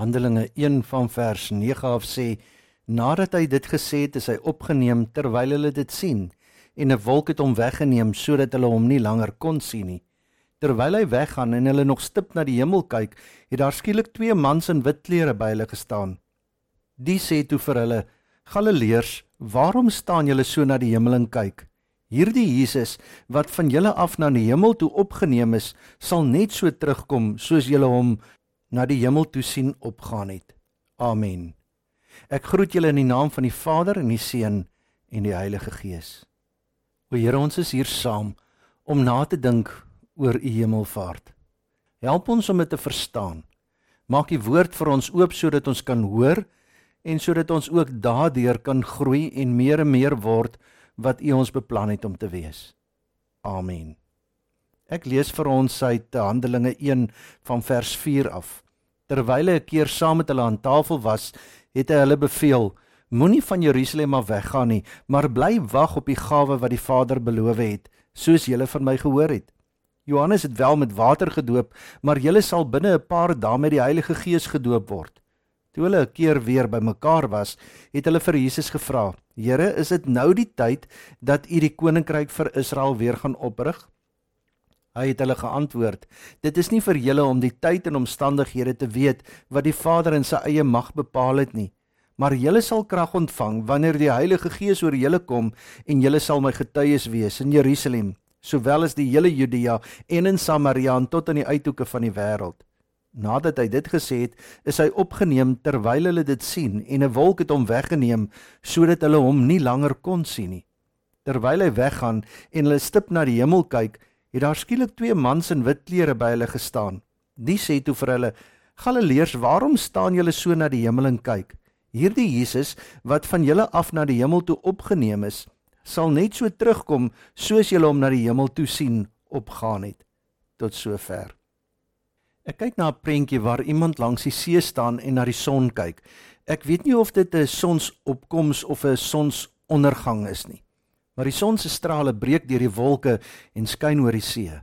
Handelinge 1 van vers 9 af sê nadat hy dit gesê het, is hy opgeneem terwyl hulle dit sien en 'n wolk het hom weggeneem sodat hulle hom nie langer kon sien nie. Terwyl hy weggaan en hulle nog stip na die hemel kyk, het daar skielik twee mans in wit klere by hulle gestaan. Die sê toe vir hulle: "Galileërs, waarom staan julle so na die hemel en kyk? Hierdie Jesus wat van julle af na die hemel toe opgeneem is, sal net so terugkom soos julle hom na die hemel toe sien opgaan het. Amen. Ek groet julle in die naam van die Vader en die Seun en die Heilige Gees. O Here, ons is hier saam om na te dink oor u hemelvaart. Help ons om dit te verstaan. Maak u woord vir ons oop sodat ons kan hoor en sodat ons ook daardeur kan groei en meer en meer word wat u ons beplan het om te wees. Amen. Ek lees vir ons uit Handelinge 1 van vers 4 af. Terwyl hy 'n keer saam met hulle aan tafel was, het hy hulle beveel: Moenie van Jerusalem af weggaan nie, maar bly wag op die gawe wat die Vader beloof het, soos julle van my gehoor het. Johannes het wel met water gedoop, maar julle sal binne 'n paar dae met die Heilige Gees gedoop word. Toe hulle 'n keer weer bymekaar was, het hulle vir Jesus gevra: "Here, is dit nou die tyd dat U die koninkryk vir Israel weer gaan oprig?" Hy het hulle geantwoord: Dit is nie vir julle om die tyd en omstandighede te weet wat die Vader in sy eie mag bepaal het nie, maar julle sal krag ontvang wanneer die Heilige Gees oor julle kom en julle sal my getuies wees in Jerusalem, sowel as die hele Judea en in Samaria en tot aan die uithoeke van die wêreld. Nadat hy dit gesê het, is hy opgeneem terwyl hulle dit sien en 'n wolk het hom weggeneem sodat hulle hom nie langer kon sien nie. Terwyl hy weggaan en hulle stip na die hemel kyk, het daar skielik twee mans in wit klere by hulle gestaan. Die sê toe vir hulle: "Galileërs, waarom staan julle so na die hemel en kyk? Hierdie Jesus wat van julle af na die hemel toe opgeneem is, sal net so terugkom soos julle hom na die hemel toe sien opgaan het." Tot sover. Ek kyk na 'n prentjie waar iemand langs die see staan en na die son kyk. Ek weet nie of dit 'n sonsopkoms of 'n sonsondergang is nie maar die son se strale breek deur die wolke en skyn oor die see.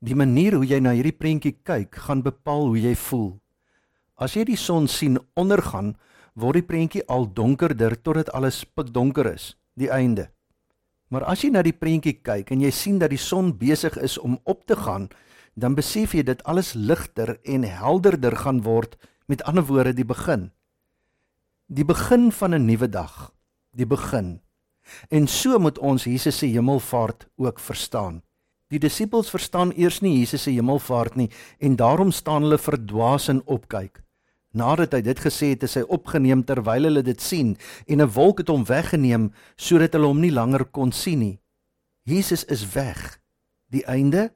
Die manier hoe jy na hierdie prentjie kyk, gaan bepaal hoe jy voel. As jy die son sien ondergaan, word die prentjie al donkerder totdat alles pikdonker is, die einde. Maar as jy na die prentjie kyk en jy sien dat die son besig is om op te gaan, dan besef jy dit alles ligter en helderder gaan word, met ander woorde die begin. Die begin van 'n nuwe dag, die begin En so moet ons Jesus se hemelvaart ook verstaan. Die disippels verstaan eers nie Jesus se hemelvaart nie en daarom staan hulle verdwaas en opkyk. Nadat hy dit gesê het, is hy opgeneem terwyl hulle dit sien en 'n wolk het hom weggeneem sodat hulle hom nie langer kon sien nie. Jesus is weg. Die einde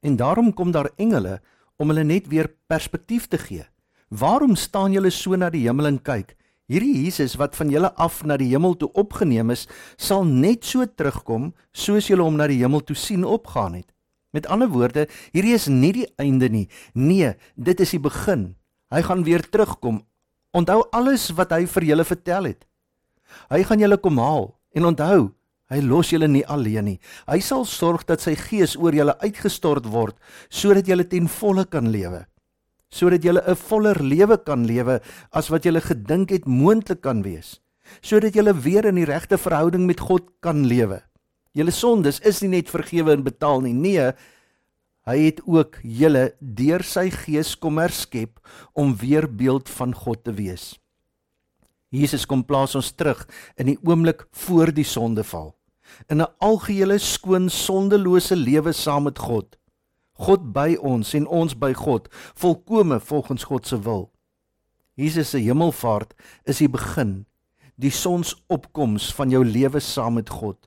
en daarom kom daar engele om hulle net weer perspektief te gee. Waarom staan julle so na die hemel en kyk? Hierdie Jesus wat van julle af na die hemel toe opgeneem is, sal net so terugkom soos julle hom na die hemel toe sien opgaan het. Met ander woorde, hierdie is nie die einde nie. Nee, dit is die begin. Hy gaan weer terugkom. Onthou alles wat hy vir julle vertel het. Hy gaan julle kom haal en onthou, hy los julle nie alleen nie. Hy sal sorg dat sy gees oor julle uitgestort word sodat julle ten volle kan lewe sodat jy 'n voller lewe kan lewe as wat jy gedink het moontlik kan wees sodat jy weer in die regte verhouding met God kan lewe. Julle sondes is nie net vergewe en betaal nie. Nee, hy het ook julle deur sy gees kom herskep om weer beeld van God te wees. Jesus kom plaas ons terug in die oomblik voor die sondeval in 'n algehele skoon sondelose lewe saam met God. God by ons en ons by God, volkome volgens God se wil. Jesus se hemelvaart is die begin, die sonsopkoms van jou lewe saam met God.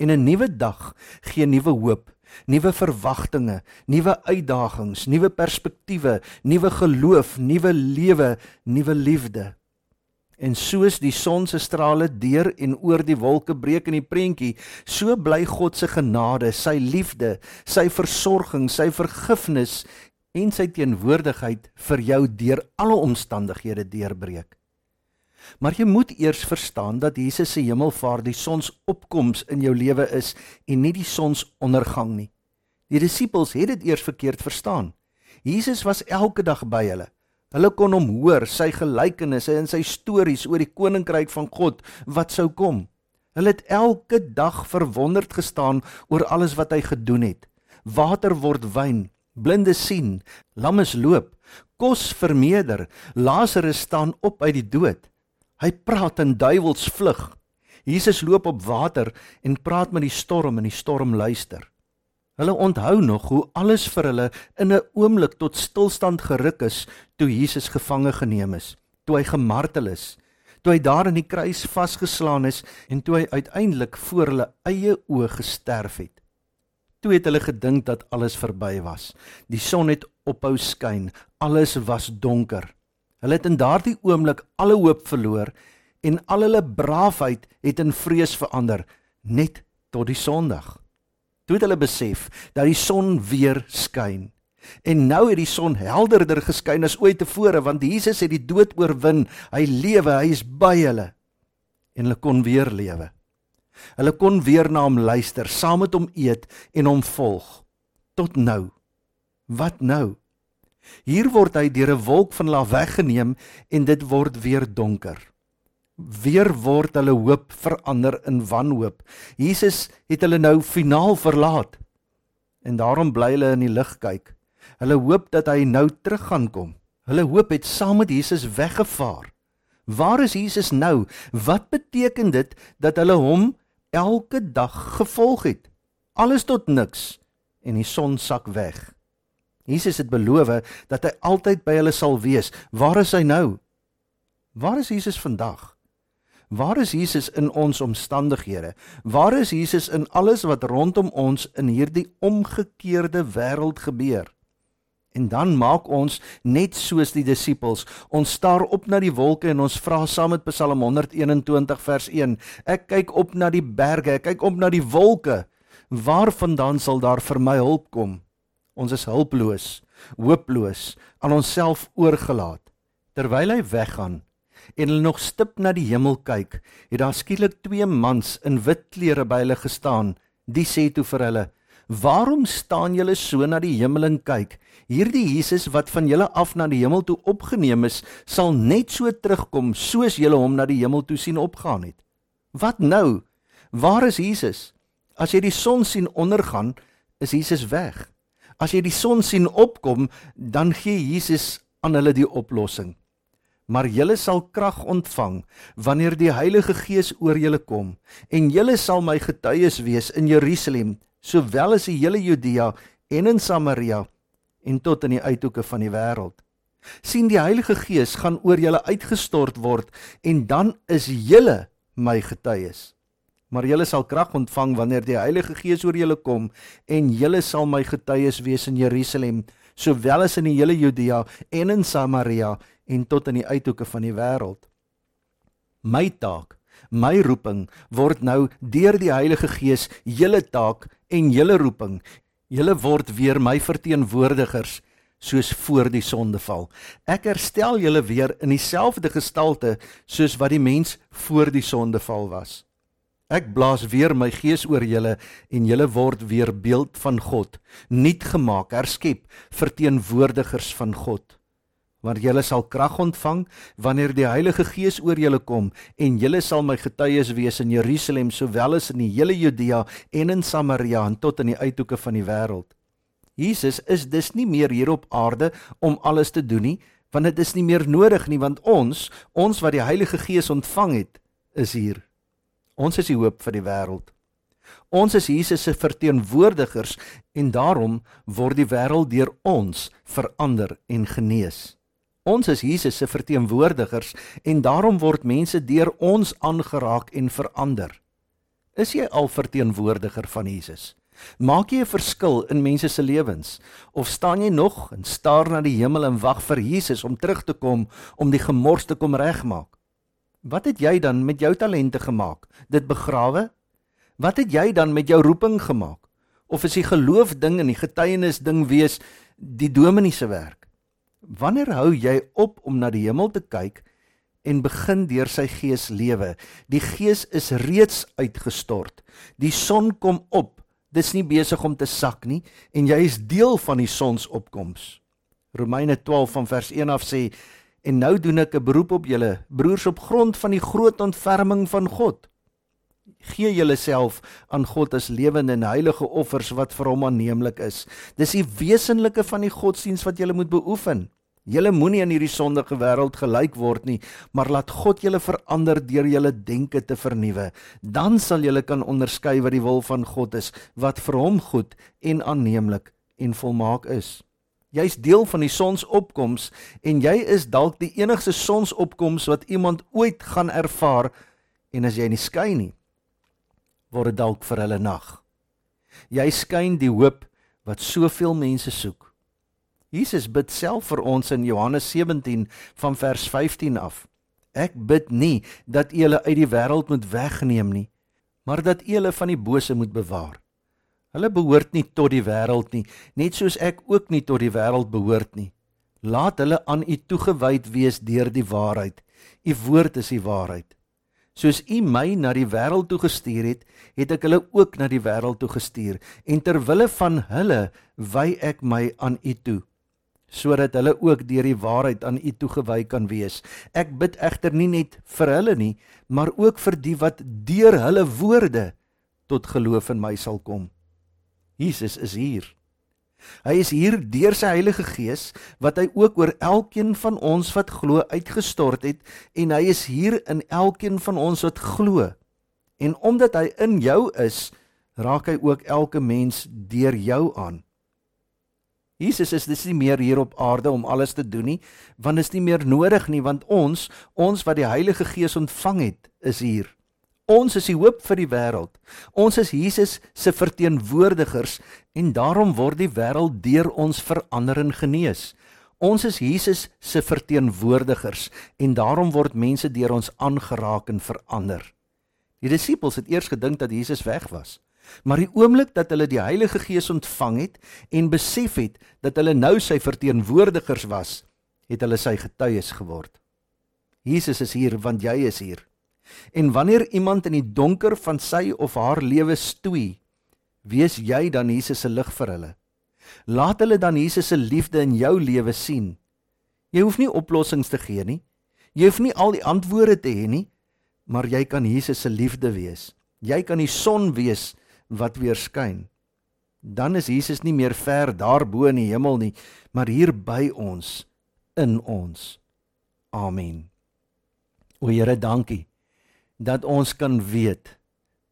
En 'n nuwe dag gee nuwe hoop, nuwe verwagtinge, nuwe uitdagings, nuwe perspektiewe, nuwe geloof, nuwe lewe, nuwe liefde. En soos die son se strale deur en oor die wolke breek in die prentjie, so bly God se genade, sy liefde, sy versorging, sy vergifnis en sy teenwoordigheid vir jou deur alle omstandighede deurbreek. Maar jy moet eers verstaan dat Jesus se hemelvaart die sonsopkoms in jou lewe is en nie die sonsondergang nie. Die disippels het dit eers verkeerd verstaan. Jesus was elke dag by hulle, Hulle kon hom hoor, sy gelykenisse en sy stories oor die koninkryk van God wat sou kom. Hulle het elke dag verwonderd gestaan oor alles wat hy gedoen het. Water word wyn, blinde sien, lammes loop, kos vermeerder, Lazarus staan op uit die dood. Hy praat en duiwels vlug. Jesus loop op water en praat met die storm en die storm luister. Hulle onthou nog hoe alles vir hulle in 'n oomblik tot stilstand geruk is toe Jesus gevange geneem is, toe hy gemartel is, toe hy daar in die kruis vasgeslaan is en toe hy uiteindelik voor hulle eie oë gesterf het. Toe het hulle gedink dat alles verby was. Die son het ophou skyn, alles was donker. Hulle het in daardie oomblik alle hoop verloor en al hulle braafheid het in vrees verander net tot die Sondag. Toe het hulle besef dat die son weer skyn. En nou het die son helderder geskyn as ooit tevore want Jesus het die dood oorwin. Hy lewe, hy is by hulle. En hulle kon weer lewe. Hulle kon weer na hom luister, saam met hom eet en hom volg. Tot nou. Wat nou? Hier word hy deur 'n wolk van laag weggeneem en dit word weer donker. Weer word hulle hoop verander in wanhoop. Jesus het hulle nou finaal verlaat. En daarom bly hulle in die lig kyk. Hulle hoop dat hy nou terug gaan kom. Hulle hoop het saam met Jesus weggevaar. Waar is Jesus nou? Wat beteken dit dat hulle hom elke dag gevolg het? Alles tot niks en die son sak weg. Jesus het beloof dat hy altyd by hulle sal wees. Waar is hy nou? Waar is Jesus vandag? Waar is Jesus in ons omstandighede? Waar is Jesus in alles wat rondom ons in hierdie omgekeerde wêreld gebeur? En dan maak ons net soos die disippels. Ons staar op na die wolke en ons vra saam met Psalm 121 vers 1. Ek kyk op na die berge, ek kyk op na die wolke. Waarvandaan sal daar vir my hulp kom? Ons is hulpeloos, hooploos, aan onsself oorgelaat. Terwyl hy weggaan en hulle nog stip na die hemel kyk, het daar skielik twee mans in wit klere by hulle gestaan. Die sê toe vir hulle: "Waarom staan julle so na die hemel en kyk? Hierdie Jesus wat van julle af na die hemel toe opgeneem is, sal net so terugkom soos julle hom na die hemel toe sien opgaan het." Wat nou? Waar is Jesus? As jy die son sien ondergaan, is Jesus weg. As jy die son sien opkom, dan gee Jesus aan hulle die oplossing. Maar julle sal krag ontvang wanneer die Heilige Gees oor julle kom en julle sal my getuies wees in Jerusalem, sowel as in hele Judea en in Samaria en tot in die uithoeke van die wêreld. sien die Heilige Gees gaan oor julle uitgestort word en dan is julle my getuies maar julle sal krag ontvang wanneer die Heilige Gees oor julle kom en julle sal my getuies wees in Jerusalem sowel as in die hele Judea en in Samaria en tot in die uithoeke van die wêreld. My taak, my roeping word nou deur die Heilige Gees julle taak en julle roeping. Julle word weer my verteenwoordigers soos voor die sondeval. Ek herstel julle weer in dieselfde gestalte soos wat die mens voor die sondeval was. Ek blaas weer my gees oor julle en julle word weer beeld van God, nuut gemaak, herskep, verteenwoordigers van God. Want julle sal krag ontvang wanneer die Heilige Gees oor julle kom en julle sal my getuies wees in Jerusalem sowel as in die hele Judea en in Samaria en tot in die uithoeke van die wêreld. Jesus is dus nie meer hier op aarde om alles te doen nie, want dit is nie meer nodig nie want ons, ons wat die Heilige Gees ontvang het, is hier. Ons is die hoop vir die wêreld. Ons is Jesus se verteenwoordigers en daarom word die wêreld deur ons verander en genees. Ons is Jesus se verteenwoordigers en daarom word mense deur ons aangeraak en verander. Is jy al verteenwoordiger van Jesus? Maak jy 'n verskil in mense se lewens of staan jy nog en staar na die hemel en wag vir Jesus om terug te kom om die gemors te kom regmaak? Wat het jy dan met jou talente gemaak? Dit begrawe? Wat het jy dan met jou roeping gemaak? Of is die geloof ding en die getuienis ding wees die dominee se werk? Wanneer hou jy op om na die hemel te kyk en begin deur sy gees lewe? Die gees is reeds uitgestort. Die son kom op. Dis nie besig om te sak nie en jy is deel van die sonsopkoms. Romeine 12 van vers 1 af sê en nou doen ek 'n beroep op julle broers op grond van die groot ontferming van God. Gee julleself aan God as lewende en heilige offers wat vir hom aanneemlik is. Dis die wesenlike van die godsdiens wat jy moet beoefen. Julle moenie in hierdie sondige wêreld gelyk word nie, maar laat God julle verander deur julle denke te vernuwe. Dan sal julle kan onderskei wat die wil van God is, wat vir hom goed en aanneemlik en volmaak is. Jy's deel van die sonsopkoms en jy is dalk die enigste sonsopkoms wat iemand ooit gaan ervaar en as jy nie skyn nie, word dit dalk vir hulle nag. Jy skyn die hoop wat soveel mense soek. Jesus bid self vir ons in Johannes 17 van vers 15 af. Ek bid nie dat U hulle uit die wêreld moet wegneem nie, maar dat U hulle van die bose moet bewaar. Hulle behoort nie tot die wêreld nie, net soos ek ook nie tot die wêreld behoort nie. Laat hulle aan U toegewyd wees deur die waarheid. U woord is die waarheid. Soos U my na die wêreld toe gestuur het, het ek hulle ook na die wêreld toe gestuur en ter wille van hulle wy ek my aan U toe sodat hulle ook deur die waarheid aan U toegewy kan wees. Ek bid egter nie net vir hulle nie, maar ook vir die wat deur hulle woorde tot geloof in my sal kom. Jesus is hier. Hy is hier deur sy Heilige Gees wat hy ook oor elkeen van ons wat glo uitgestort het en hy is hier in elkeen van ons wat glo. En omdat hy in jou is, raak hy ook elke mens deur jou aan. Jesus is dis nie meer hier op aarde om alles te doen nie, want dit is nie meer nodig nie want ons, ons wat die Heilige Gees ontvang het, is hier. Ons is die hoop vir die wêreld. Ons is Jesus se verteenwoordigers en daarom word die wêreld deur ons verander en genees. Ons is Jesus se verteenwoordigers en daarom word mense deur ons aangeraak en verander. Die disippels het eers gedink dat Jesus weg was. Maar die oomblik dat hulle die Heilige Gees ontvang het en besef het dat hulle nou sy verteenwoordigers was, het hulle sy getuies geword. Jesus is hier want jy is hier. En wanneer iemand in die donker van sy of haar lewe stoei, wees jy dan Jesus se lig vir hulle. Laat hulle dan Jesus se liefde in jou lewe sien. Jy hoef nie oplossings te gee nie. Jy hoef nie al die antwoorde te hê nie, maar jy kan Jesus se liefde wees. Jy kan die son wees wat weer skyn. Dan is Jesus nie meer ver daarbo in die hemel nie, maar hier by ons, in ons. Amen. O Here, dankie dat ons kan weet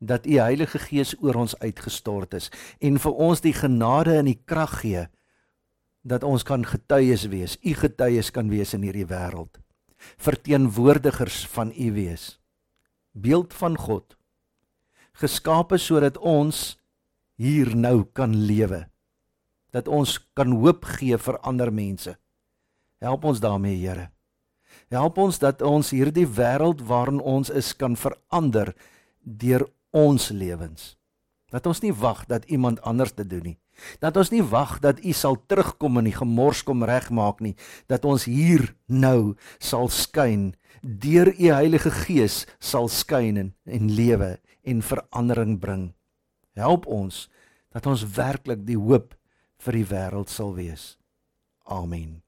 dat u Heilige Gees oor ons uitgestort is en vir ons die genade en die krag gee dat ons kan getuies wees, u getuies kan wees in hierdie wêreld. Verteenwoordigers van u wees. Beeld van God geskape sodat ons hier nou kan lewe. Dat ons kan hoop gee vir ander mense. Help ons daarmee, Here. Help ons dat ons hierdie wêreld waarin ons is kan verander deur ons lewens. Dat ons nie wag dat iemand anders dit doen nie. Dat ons nie wag dat U sal terugkom en die gemors kom regmaak nie. Dat ons hier nou sal skyn deur U Heilige Gees sal skyn en, en lewe en verandering bring. Help ons dat ons werklik die hoop vir die wêreld sal wees. Amen.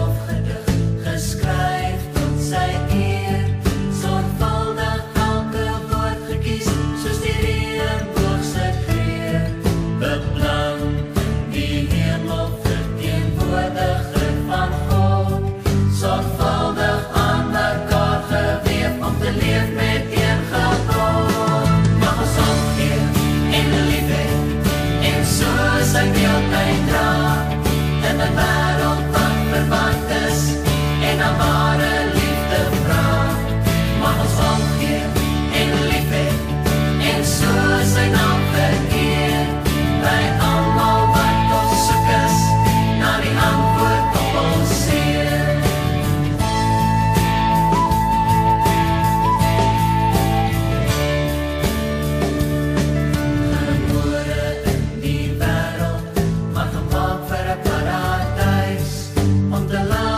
alive.